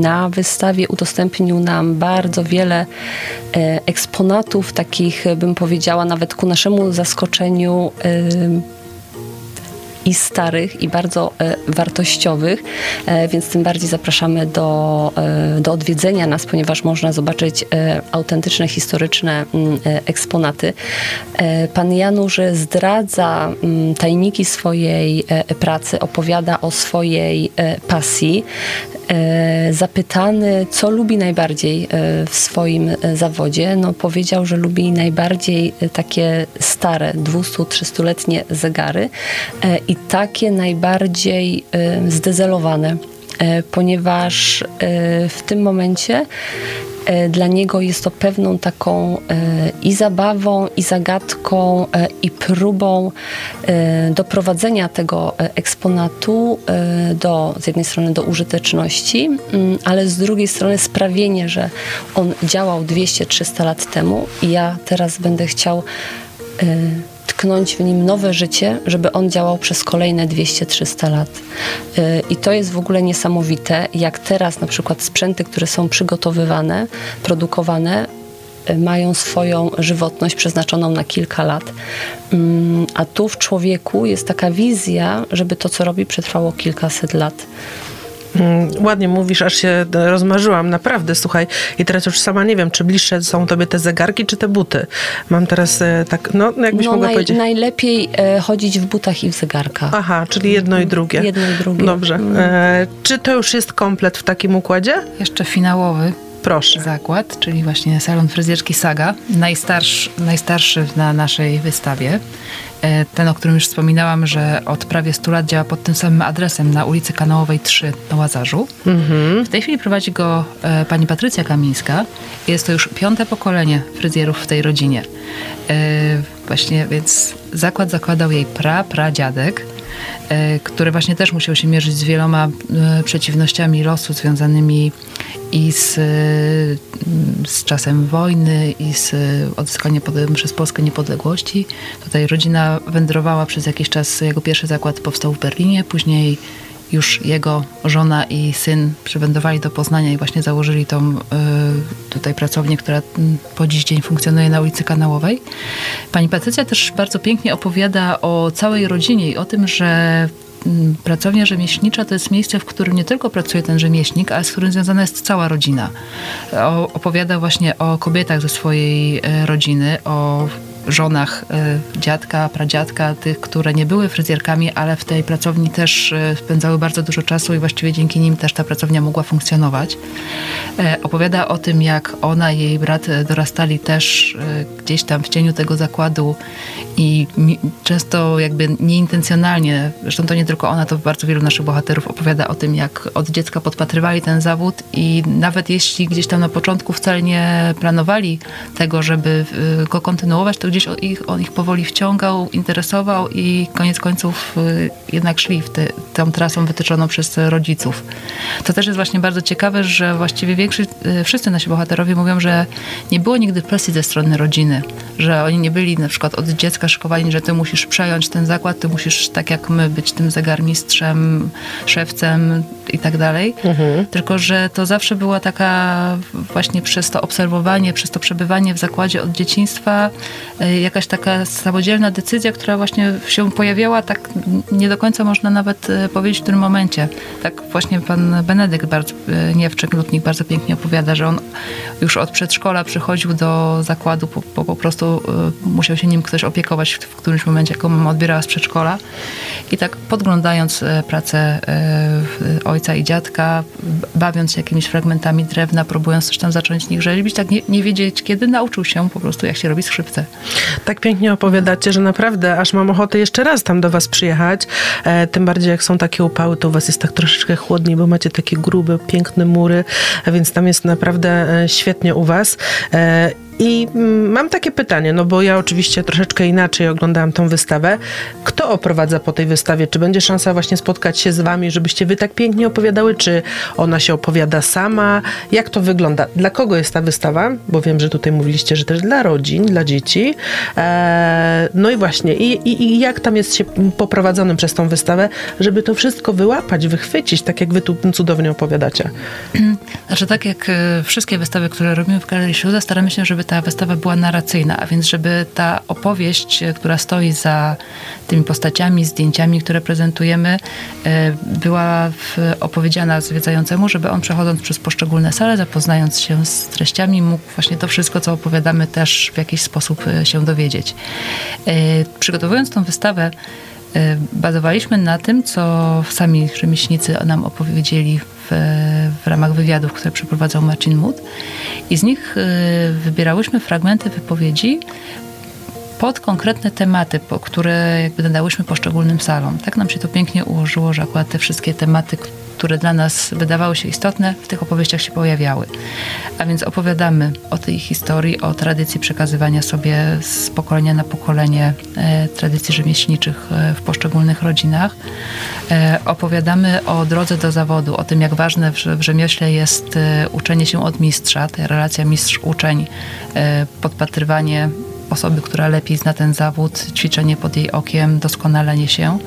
Na wystawie udostępnił nam bardzo wiele eksponatów, takich bym powiedziała, nawet ku naszemu zaskoczeniu i starych, i bardzo e, wartościowych, e, więc tym bardziej zapraszamy do, e, do odwiedzenia nas, ponieważ można zobaczyć autentyczne, historyczne mm, eksponaty. Pan Janusz zdradza mm, tajniki swojej pracy, opowiada o swojej pasji. Zapytany, co lubi najbardziej w swoim zawodzie, no powiedział, że lubi najbardziej takie stare, 200-300-letnie zegary i takie najbardziej zdezelowane, ponieważ w tym momencie dla niego jest to pewną taką i zabawą, i zagadką, i próbą doprowadzenia tego eksponatu do, z jednej strony do użyteczności, mm, ale z drugiej strony sprawienie, że on działał 200-300 lat temu i ja teraz będę chciał tknąć w nim nowe życie, żeby on działał przez kolejne 200-300 lat. Y, I to jest w ogóle niesamowite, jak teraz na przykład sprzęty, które są przygotowywane, produkowane, y, mają swoją żywotność przeznaczoną na kilka lat. Mm, a tu w człowieku jest taka wizja, żeby to, co robi, przetrwało kilkaset lat. Mm, ładnie mówisz, aż się rozmarzyłam, naprawdę, słuchaj. I teraz już sama nie wiem, czy bliższe są tobie te zegarki, czy te buty. Mam teraz e, tak, no jakbyś no, mogła naj, powiedzieć. Najlepiej e, chodzić w butach i w zegarkach. Aha, czyli jedno i drugie. Jedno i drugie. Dobrze. Mm. E, czy to już jest komplet w takim układzie? Jeszcze finałowy. Proszę. Zakład, czyli właśnie salon fryzjerski Saga, najstarszy, najstarszy na naszej wystawie. E, ten, o którym już wspominałam, że od prawie 100 lat działa pod tym samym adresem na ulicy Kanałowej 3 na Łazarzu. Mhm. W tej chwili prowadzi go e, pani Patrycja Kamińska. Jest to już piąte pokolenie fryzjerów w tej rodzinie. E, właśnie, więc zakład zakładał jej pra, pradziadek który właśnie też musiał się mierzyć z wieloma przeciwnościami losu związanymi i z, z czasem wojny, i z odzyskaniem przez Polskę niepodległości. Tutaj rodzina wędrowała przez jakiś czas. Jego pierwszy zakład powstał w Berlinie, później już jego żona i syn przywędrowali do Poznania i właśnie założyli tą y, tutaj pracownię, która po dziś dzień funkcjonuje na ulicy Kanałowej. Pani Patrycja też bardzo pięknie opowiada o całej rodzinie i o tym, że Mm, pracownia rzemieślnicza to jest miejsce, w którym nie tylko pracuje ten rzemieślnik, ale z którym związana jest cała rodzina. opowiada właśnie o kobietach ze swojej e, rodziny, o żonach e, dziadka, pradziadka, tych, które nie były fryzjerkami, ale w tej pracowni też e, spędzały bardzo dużo czasu i właściwie dzięki nim też ta pracownia mogła funkcjonować. Opowiada o tym, jak ona i jej brat dorastali też gdzieś tam w cieniu tego zakładu i często jakby nieintencjonalnie, zresztą to nie tylko ona, to bardzo wielu naszych bohaterów opowiada o tym, jak od dziecka podpatrywali ten zawód i nawet jeśli gdzieś tam na początku wcale nie planowali tego, żeby y, go kontynuować, to gdzieś on ich, on ich powoli wciągał, interesował i koniec końców y, jednak szli w te, tą trasą wytyczoną przez rodziców. To też jest właśnie bardzo ciekawe, że właściwie większość, y, wszyscy nasi bohaterowie mówią, że nie było nigdy presji ze strony rodziny, że oni nie byli na przykład od dziecka szykowani, że ty musisz przejąć ten zakład, ty musisz tak jak my być tym zegarmistrzem, szewcem i tak dalej. Mhm. Tylko, że to zawsze była taka właśnie przez to obserwowanie, przez to przebywanie w zakładzie od dzieciństwa jakaś taka samodzielna decyzja, która właśnie się pojawiała, tak nie do końca można nawet e, powiedzieć w tym momencie. Tak właśnie pan Benedykt bardzo, e, Niewczyk, lutnik, bardzo pięknie opowiada, że on już od przedszkola przychodził do zakładu, bo po prostu musiał się nim ktoś opiekować w którymś momencie, jako mama odbierała z przedszkola. I tak podglądając pracę ojca i dziadka, bawiąc się jakimiś fragmentami drewna, próbując coś tam zacząć z nich rzeźbić, tak nie, nie wiedzieć kiedy, nauczył się po prostu, jak się robi skrzypce. Tak pięknie opowiadacie, że naprawdę aż mam ochotę jeszcze raz tam do was przyjechać. E, tym bardziej jak są takie upały, to u was jest tak troszeczkę chłodniej, bo macie takie grube, piękne mury, więc tam jest naprawdę e, świetnie u was. E, i mm, mam takie pytanie, no bo ja oczywiście troszeczkę inaczej oglądałam tą wystawę. Kto oprowadza po tej wystawie? Czy będzie szansa właśnie spotkać się z wami, żebyście wy tak pięknie opowiadały? Czy ona się opowiada sama? Jak to wygląda? Dla kogo jest ta wystawa? Bo wiem, że tutaj mówiliście, że też dla rodzin, dla dzieci. Eee, no i właśnie, i, i, i jak tam jest się poprowadzonym przez tą wystawę, żeby to wszystko wyłapać, wychwycić, tak jak wy tu cudownie opowiadacie? Znaczy tak jak e, wszystkie wystawy, które robimy w Galerii Śluza, staramy się, żeby ta wystawa była narracyjna, a więc żeby ta opowieść, e, która stoi za tymi postaciami, zdjęciami, które prezentujemy, e, była opowiedziana zwiedzającemu, żeby on przechodząc przez poszczególne sale, zapoznając się z treściami, mógł właśnie to wszystko, co opowiadamy, też w jakiś sposób e, się dowiedzieć. Przygotowując tą wystawę, bazowaliśmy na tym, co sami rzemieślnicy nam opowiedzieli w, ramach wywiadów, które przeprowadzał Marcin Mut. I z nich y, wybierałyśmy fragmenty wypowiedzi pod konkretne tematy, po które jakby nadałyśmy poszczególnym salom. Tak nam się to pięknie ułożyło, że akurat te wszystkie tematy, które dla nas wydawały się istotne, w tych opowieściach się pojawiały. A więc opowiadamy o tej historii, o tradycji przekazywania sobie z pokolenia na pokolenie e, tradycji rzemieślniczych e, w poszczególnych rodzinach. E, opowiadamy o drodze do zawodu, o tym, jak ważne w, w rzemiośle jest e, uczenie się od mistrza, ta relacja mistrz-uczeń, e, podpatrywanie osoby, która lepiej zna ten zawód, ćwiczenie pod jej okiem, doskonalenie się.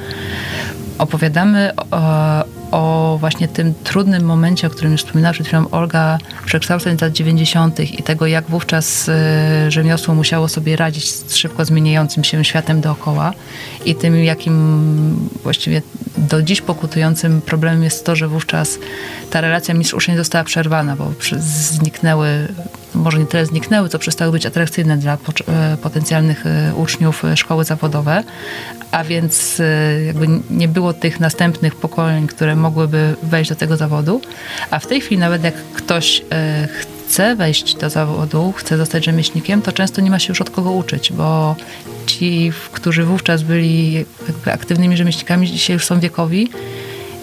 Opowiadamy o, o właśnie tym trudnym momencie, o którym już wspominała przed chwilą Olga, przekształceń lat 90. i tego, jak wówczas y, rzemiosło musiało sobie radzić z szybko zmieniającym się światem dookoła i tym, jakim właściwie do dziś pokutującym problemem jest to, że wówczas ta relacja mistrz-uczeń została przerwana, bo zniknęły, może nie tyle zniknęły, co przestały być atrakcyjne dla e, potencjalnych e, uczniów e, szkoły zawodowe, a więc jakby nie było tych następnych pokoleń, które mogłyby wejść do tego zawodu, a w tej chwili nawet jak ktoś chce wejść do zawodu, chce zostać rzemieślnikiem, to często nie ma się już od kogo uczyć, bo ci, którzy wówczas byli aktywnymi rzemieślnikami, dzisiaj już są wiekowi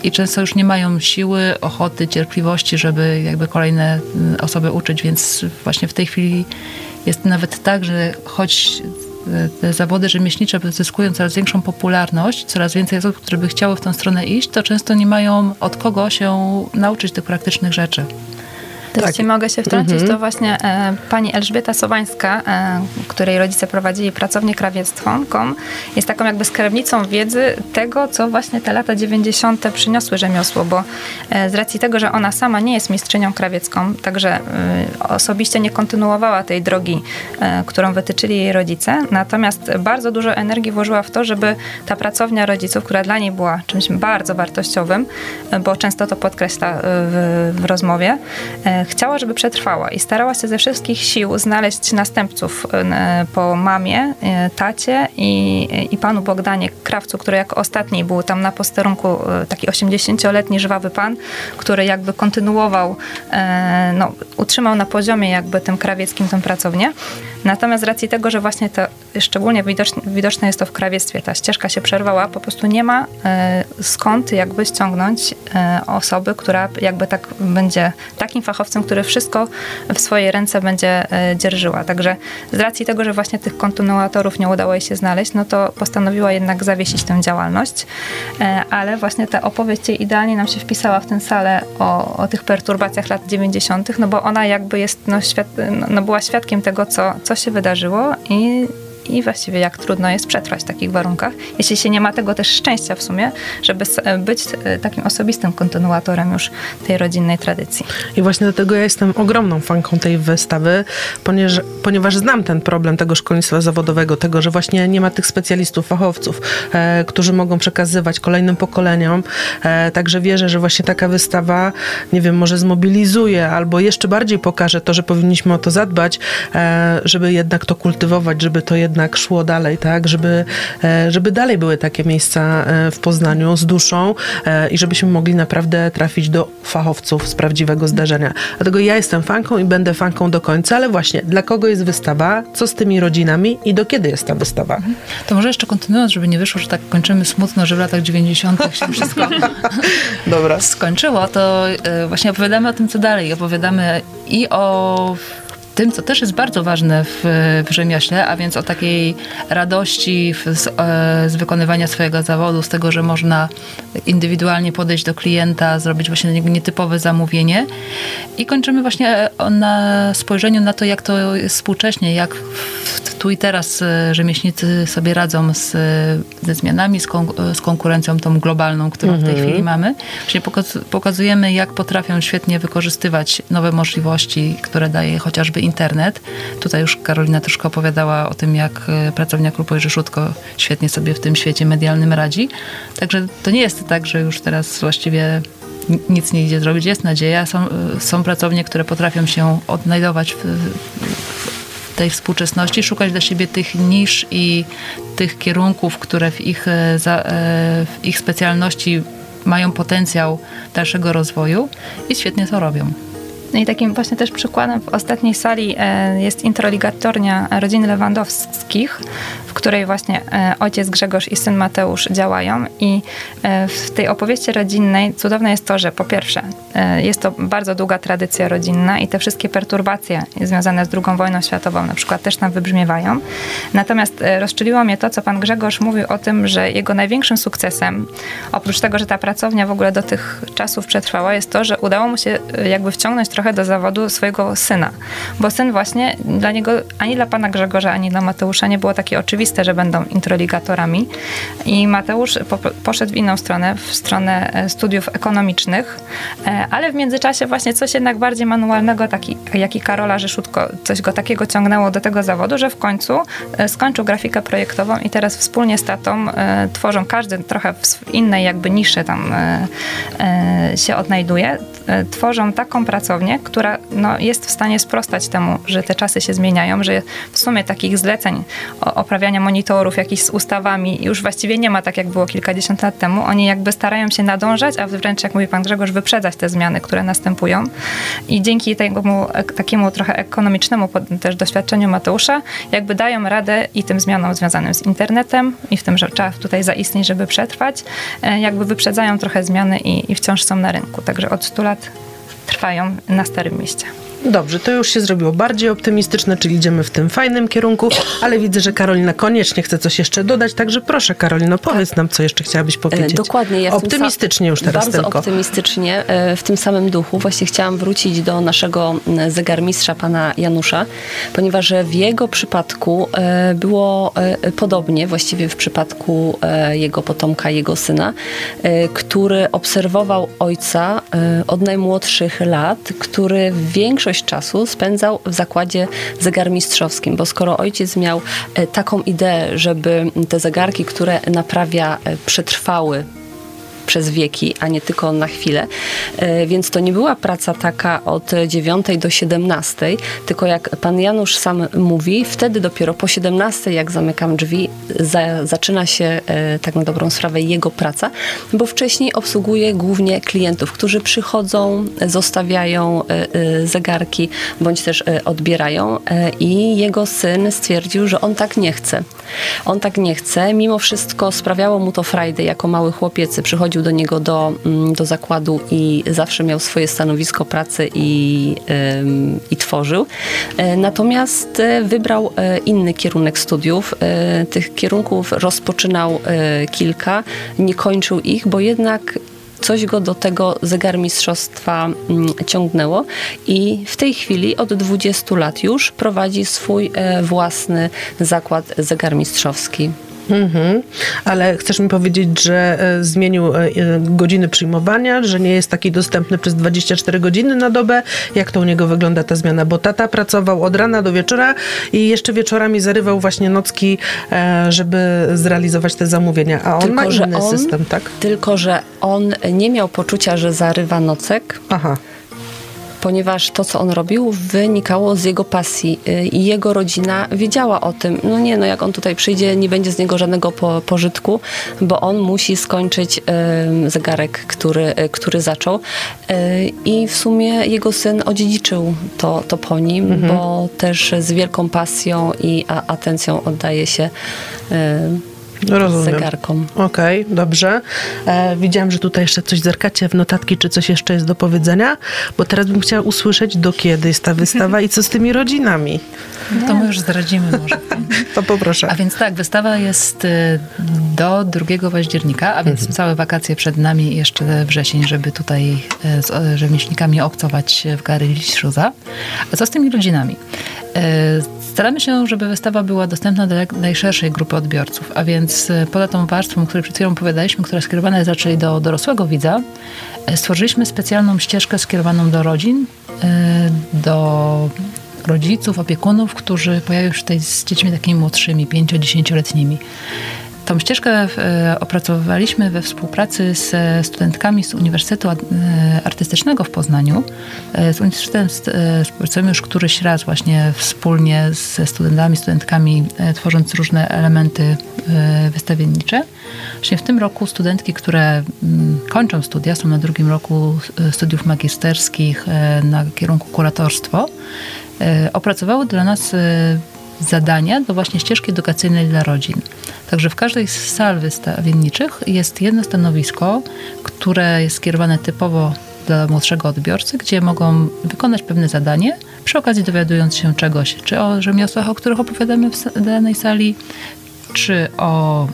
i często już nie mają siły, ochoty, cierpliwości, żeby jakby kolejne mm, osoby uczyć, więc właśnie w tej chwili jest nawet tak, że choć te zawody rzemieślnicze zyskują coraz większą popularność, coraz więcej osób, które by chciały w tą stronę iść, to często nie mają od kogo się nauczyć tych praktycznych rzeczy. To tak. Mogę się wtrącić, -hmm. to właśnie e, pani Elżbieta Sowańska, e, której rodzice prowadzili pracownię krawiecką, jest taką jakby skarbnicą wiedzy tego, co właśnie te lata 90. przyniosły rzemiosło, bo e, z racji tego, że ona sama nie jest mistrzynią krawiecką, także e, osobiście nie kontynuowała tej drogi, e, którą wytyczyli jej rodzice, natomiast bardzo dużo energii włożyła w to, żeby ta pracownia rodziców, która dla niej była czymś bardzo wartościowym, e, bo często to podkreśla w, w rozmowie, chciała, żeby przetrwała i starała się ze wszystkich sił znaleźć następców e, po mamie, e, tacie i, i panu Bogdanie Krawcu, który jako ostatni był tam na posterunku e, taki 80-letni żwawy pan, który jakby kontynuował, no, utrzymał na poziomie jakby tym krawieckim tą pracownię. Natomiast z racji tego, że właśnie to szczególnie widoczne, widoczne jest to w krawiectwie, ta ścieżka się przerwała, po prostu nie ma skąd jakby ściągnąć osoby, która jakby tak będzie takim fachowcem fachowcem, który wszystko w swojej ręce będzie e, dzierżyła. Także z racji tego, że właśnie tych kontynuatorów nie udało jej się znaleźć, no to postanowiła jednak zawiesić tę działalność, e, ale właśnie ta opowieść jej idealnie nam się wpisała w tę salę o, o tych perturbacjach lat 90., no bo ona jakby jest, no, świat, no była świadkiem tego, co, co się wydarzyło i i właściwie jak trudno jest przetrwać w takich warunkach, jeśli się nie ma tego też szczęścia w sumie, żeby być takim osobistym kontynuatorem już tej rodzinnej tradycji. I właśnie dlatego ja jestem ogromną fanką tej wystawy, ponieważ, ponieważ znam ten problem tego szkolnictwa zawodowego, tego, że właśnie nie ma tych specjalistów, fachowców, e, którzy mogą przekazywać kolejnym pokoleniom. E, także wierzę, że właśnie taka wystawa, nie wiem, może zmobilizuje albo jeszcze bardziej pokaże to, że powinniśmy o to zadbać, e, żeby jednak to kultywować, żeby to jednak szło dalej, tak, żeby, e, żeby dalej były takie miejsca e, w Poznaniu z duszą e, i żebyśmy mogli naprawdę trafić do fachowców z prawdziwego zdarzenia. Dlatego ja jestem fanką i będę fanką do końca, ale właśnie dla kogo jest wystawa, co z tymi rodzinami i do kiedy jest ta wystawa? Mhm. To może jeszcze kontynuując, żeby nie wyszło, że tak kończymy smutno, że w latach 90. się wszystko Dobra. skończyło, to właśnie opowiadamy o tym, co dalej. Opowiadamy i o tym, co też jest bardzo ważne w, w rzemiośle, a więc o takiej radości w, z, e, z, wykonywania swojego zawodu, z tego, że można indywidualnie podejść do klienta, zrobić właśnie nietypowe zamówienie. I kończymy właśnie na spojrzeniu na to, jak to jest współcześnie, jak tu i teraz e, rzemieślnicy sobie radzą z, ze zmianami, z, kon, z konkurencją tą globalną, którą w tej mhm. chwili mamy. Właśnie pokazujemy, jak potrafią świetnie wykorzystywać nowe możliwości, które daje chociażby internet. Tutaj już Karolina troszkę opowiadała o tym, jak e, pracownia Krupo Rzeszutko świetnie sobie w tym świecie medialnym radzi. Także to nie jest tak, że już teraz właściwie nic nie idzie zrobić. Jest nadzieja. Są, e, są pracownie, które potrafią się odnajdować w, w tej współczesności, szukać dla siebie tych nisz i tych kierunków, które w ich, e, w ich specjalności mają potencjał dalszego rozwoju i świetnie to robią. No i takim właśnie też przykładem w ostatniej sali e, jest introligatornia rodziny Lewandowskich, w której właśnie e, ojciec Grzegorz i syn Mateusz działają. I e, w tej opowieści rodzinnej cudowne jest to, że po pierwsze jest to bardzo długa tradycja rodzinna i te wszystkie perturbacje związane z II wojną światową na przykład też nam wybrzmiewają. Natomiast rozczyliło mnie to, co pan Grzegorz mówił o tym, że jego największym sukcesem, oprócz tego, że ta pracownia w ogóle do tych czasów przetrwała, jest to, że udało mu się jakby wciągnąć trochę trochę do zawodu swojego syna, bo syn właśnie dla niego, ani dla pana Grzegorza, ani dla Mateusza nie było takie oczywiste, że będą introligatorami. I Mateusz po, poszedł w inną stronę, w stronę e, studiów ekonomicznych, e, ale w międzyczasie właśnie coś jednak bardziej manualnego, taki, jak i Karola Rzeszutko, coś go takiego ciągnęło do tego zawodu, że w końcu e, skończył grafikę projektową i teraz wspólnie z tatą tworzą, każdy trochę w innej jakby niszy tam się odnajduje, tworzą taką pracownię, która no, jest w stanie sprostać temu, że te czasy się zmieniają, że w sumie takich zleceń oprawiania monitorów jakichś z ustawami już właściwie nie ma tak, jak było kilkadziesiąt lat temu. Oni jakby starają się nadążać, a wręcz, jak mówi pan Grzegorz, wyprzedzać te zmiany, które następują. I dzięki temu takiemu trochę ekonomicznemu też doświadczeniu Mateusza, jakby dają radę i tym zmianom związanym z internetem i w tym, że trzeba tutaj zaistnieć, żeby przetrwać, e, jakby wyprzedzają trochę zmiany i, i wciąż są na rynku. Także od 100 lat trwają na Starym Mieście. Dobrze, to już się zrobiło bardziej optymistyczne, czyli idziemy w tym fajnym kierunku, ale widzę, że Karolina koniecznie chce coś jeszcze dodać, także proszę Karolino, powiedz nam, co jeszcze chciałabyś powiedzieć. Dokładnie. Ja optymistycznie już teraz bardzo tylko. optymistycznie, e, w tym samym duchu. Właśnie chciałam wrócić do naszego zegarmistrza, pana Janusza, ponieważ w jego przypadku e, było e, podobnie, właściwie w przypadku jego potomka, jego syna, który obserwował ojca od najmłodszych lat, który większość większość czasu spędzał w zakładzie zegarmistrzowskim, bo skoro ojciec miał e, taką ideę, żeby te zegarki, które naprawia, e, przetrwały przez wieki, a nie tylko na chwilę. E, więc to nie była praca taka od 9 do 17, tylko jak pan Janusz sam mówi, wtedy dopiero po 17, jak zamykam drzwi, za, zaczyna się e, tak na dobrą sprawę jego praca, bo wcześniej obsługuje głównie klientów, którzy przychodzą, zostawiają e, zegarki, bądź też odbierają i jego syn stwierdził, że on tak nie chce. On tak nie chce, mimo wszystko sprawiało mu to frajdę jako mały chłopiec, przychodził do niego do, mm, do zakładu i zawsze miał swoje stanowisko pracy i, i tworzył. E, natomiast e, wybrał e, inny kierunek studiów. Tych kierunków rozpoczynał kilka, nie kończył ich, bo jednak coś go do tego zegarmistrzostwa mm, ciągnęło i w tej chwili od 20 lat już prowadzi swój własny zakład zegarmistrzowski. Mhm. Ale chcesz mi powiedzieć, że e, zmienił e, e, godziny przyjmowania, że nie jest taki dostępny przez 24 godziny na dobę? Jak to u niego wygląda ta zmiana? Bo tata pracował od rana do wieczora i jeszcze wieczorami zarywał właśnie nocki, żeby zrealizować te zamówienia. A on tylko, ma inny on, system, tak? Tylko, że on nie miał poczucia, że zarywa nocek. Aha ponieważ to, co on robił, wynikało z jego pasji y, i jego rodzina wiedziała o tym. No nie, no jak on tutaj przyjdzie, nie będzie z niego żadnego po, pożytku, bo on musi skończyć y, zegarek, który, y, który zaczął. Y, I w sumie jego syn odziedziczył to, to po nim, mhm. bo też z wielką pasją i a, atencją oddaje się y, Rozumiem. zegarkom. Okej, okay, dobrze. E, widziałam, że tutaj jeszcze coś zerkacie w notatki, czy coś jeszcze jest do powiedzenia, bo teraz bym chciała usłyszeć, do kiedy jest ta wystawa i co z tymi rodzinami. No to my już zdradzimy może. to poproszę. A więc tak, wystawa jest y, do 2 października, a więc mhm. całe wakacje przed nami jeszcze wrzesień, żeby tutaj y, z rzemieślnikami obcować w Galerii Śruza. A co z tymi rodzinami? Y, Staramy się, żeby wystawa była dostępna dla najszerszej grupy odbiorców, a więc e, poza tą warstwą, o której przed chwilą opowiadaliśmy, która skierowana jest raczej do dorosłego widza, e, stworzyliśmy specjalną ścieżkę skierowaną do rodzin, e, do rodziców, opiekunów, którzy pojawią się tutaj z dziećmi takimi młodszymi, 5-10-letnimi. Tą ścieżkę e, opracowywaliśmy we współpracy z studentkami z Uniwersytetu e, Artystycznego w Poznaniu. E, z Uniwersytetem współpracujemy już któryś raz właśnie wspólnie ze studentami, studentkami, tworząc różne elementy wystawiennicze. Właśnie w tym roku studentki, które mm, kończą studia, są na drugim roku studiów magisterskich na kierunku kuratorstwo, opracowały dla nas zadania do właśnie ścieżki edukacyjnej dla rodzin. Także w każdej z sal wystawienniczych jest jedno stanowisko, które jest skierowane typowo dla młodszego odbiorcy, gdzie mogą wykonać pewne zadanie, przy okazji dowiadując się czegoś, czy o rzemiosłach, o których opowiadamy w danej sali, czy o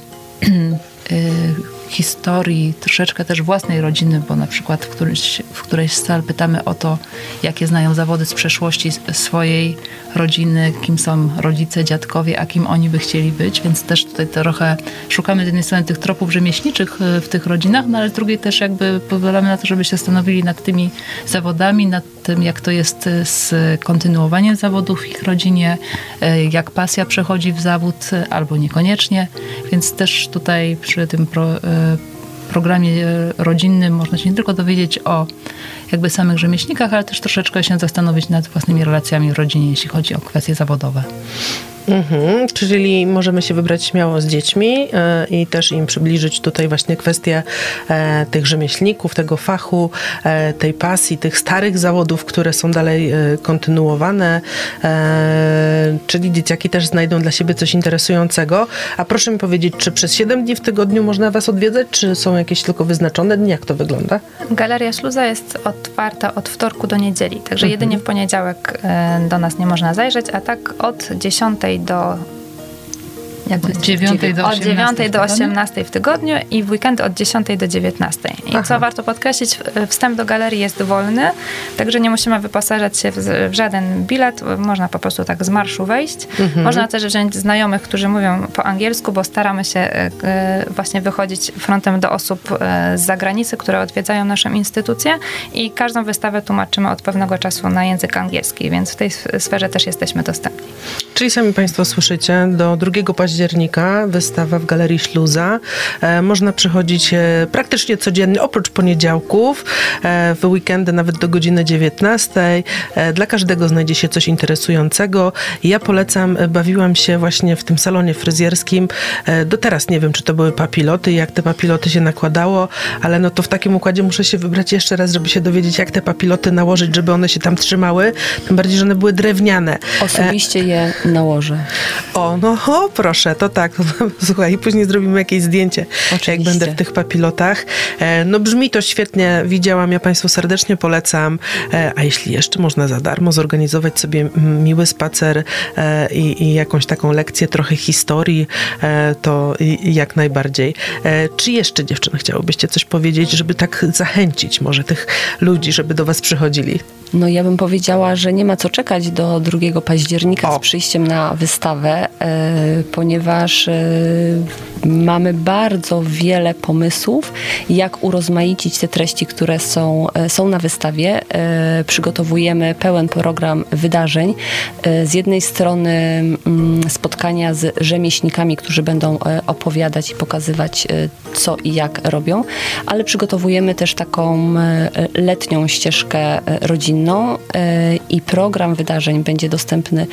y, historii, troszeczkę też własnej rodziny, bo na przykład w, którymś, w którejś z sal pytamy o to, jakie znają zawody z przeszłości swojej rodziny, kim są rodzice, dziadkowie, a kim oni by chcieli być, więc też tutaj trochę szukamy z jednej strony tych tropów rzemieślniczych e, w tych rodzinach, no ale z drugiej też jakby pozwalamy na to, żeby się zastanowili nad tymi zawodami, nad tym, jak to jest e, z kontynuowaniem zawodów w ich rodzinie, e, jak pasja przechodzi w zawód albo niekoniecznie, więc też tutaj przy tym pro, programie rodzinnym można się nie tylko dowiedzieć o jakby samych rzemieślnikach, ale też troszeczkę się zastanowić nad własnymi relacjami w rodzinie, jeśli chodzi o kwestie zawodowe. Mhm, czyli możemy się wybrać śmiało z dziećmi e, i też im przybliżyć tutaj właśnie kwestię e, tych rzemieślników, tego fachu, e, tej pasji, tych starych zawodów, które są dalej kontynuowane, czyli dzieciaki też znajdą dla siebie coś interesującego. A proszę mi powiedzieć, czy przez 7 dni w tygodniu można Was odwiedzać, czy są jakieś tylko wyznaczone dni? Jak to wygląda? Galeria Śluza jest otwarta od wtorku do niedzieli, także mhm. jedynie w poniedziałek do nas nie można zajrzeć, a tak od 10 do od 9 do 18, od 9 do 18 w tygodniu i w weekend od 10 do 19. I Aha. co warto podkreślić, wstęp do galerii jest wolny, także nie musimy wyposażać się w, w żaden bilet, można po prostu tak z marszu wejść. Mhm. Można też wziąć znajomych, którzy mówią po angielsku, bo staramy się e, e, właśnie wychodzić frontem do osób e, z zagranicy, które odwiedzają naszą instytucję i każdą wystawę tłumaczymy od pewnego czasu na język angielski, więc w tej sferze też jesteśmy dostępni. Czyli sami Państwo słyszycie, do 2 października października wystawa w Galerii Śluza. E, można przychodzić e, praktycznie codziennie, oprócz poniedziałków, e, w weekendy nawet do godziny 19. Dla każdego znajdzie się coś interesującego. Ja polecam, bawiłam się właśnie w tym salonie fryzjerskim. Do teraz nie wiem, czy to były papiloty, jak te papiloty się nakładało, ale no to w takim układzie muszę się wybrać jeszcze raz, żeby się dowiedzieć, jak te papiloty nałożyć, żeby one się tam trzymały. Tym bardziej, że one były drewniane. Osobiście je nałożę. O, no o, proszę proszę, to tak. Słuchaj, i później zrobimy jakieś zdjęcie, Oczywiście. jak będę w tych papilotach. E, No brzmi to świetnie, widziałam, ja Państwu serdecznie polecam. E, A jeśli jeszcze można za darmo zorganizować sobie miły spacer e, i, i jakąś taką lekcję, trochę historii, to jak najbardziej. Czy jeszcze, dziewczyny, chciałybyście coś powiedzieć, żeby tak zachęcić może tych ludzi, żeby do Was przychodzili? No ja bym powiedziała, że nie ma co czekać do 2 października O. z przyjściem na wystawę, e, ponieważ e, mamy bardzo wiele pomysłów, jak urozmaicić te treści, które są, e, są na wystawie. E, przygotowujemy pełen program wydarzeń. E, z jednej strony mm, spotkania z rzemieślnikami, którzy będą opowiadać i pokazywać, co i jak robią, ale przygotowujemy też taką letnią ścieżkę rodzinną i program wydarzeń będzie dostępny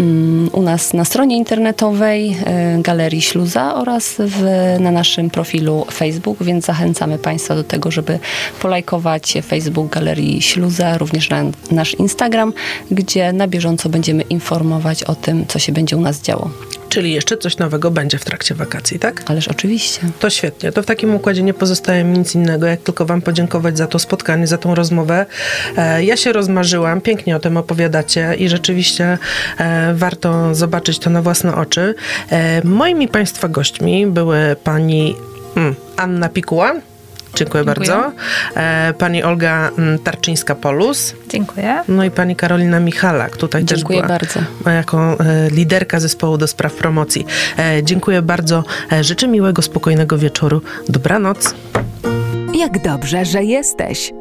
mm, u nas na stronie internetowej Galerii Śluza oraz w, na naszym profilu Facebook, więc zachęcamy Państwa do tego, żeby polajkować Facebook Galerii Śluza, również na nasz Instagram, gdzie na bieżąco będziemy informować o tym, co się będzie u nas działo. Czyli jeszcze coś nowego będzie w trakcie wakacji, tak? Ależ oczywiście. To świetnie. To w takim układzie nie pozostaje mi nic innego, jak tylko Wam podziękować za to spotkanie, za tą rozmowę. E, ja się rozmarzyłam, pięknie o tym opowiadacie i rzeczywiście e, warto zobaczyć to na własne oczy. E, moimi Państwa gośćmi były pani mm, Anna Pikuła. Dziękuję, Dziękuję. bardzo. E, pani Olga mm, Tarczyńska-Polus. Dziękuję. No i pani Karolina Michalak. Tutaj Dziękuję też była bardzo. jako e, liderka zespołu do spraw promocji. E, dziękuję bardzo. Życzę miłego, spokojnego wieczoru. Dobranoc. Jak dobrze, że jesteś.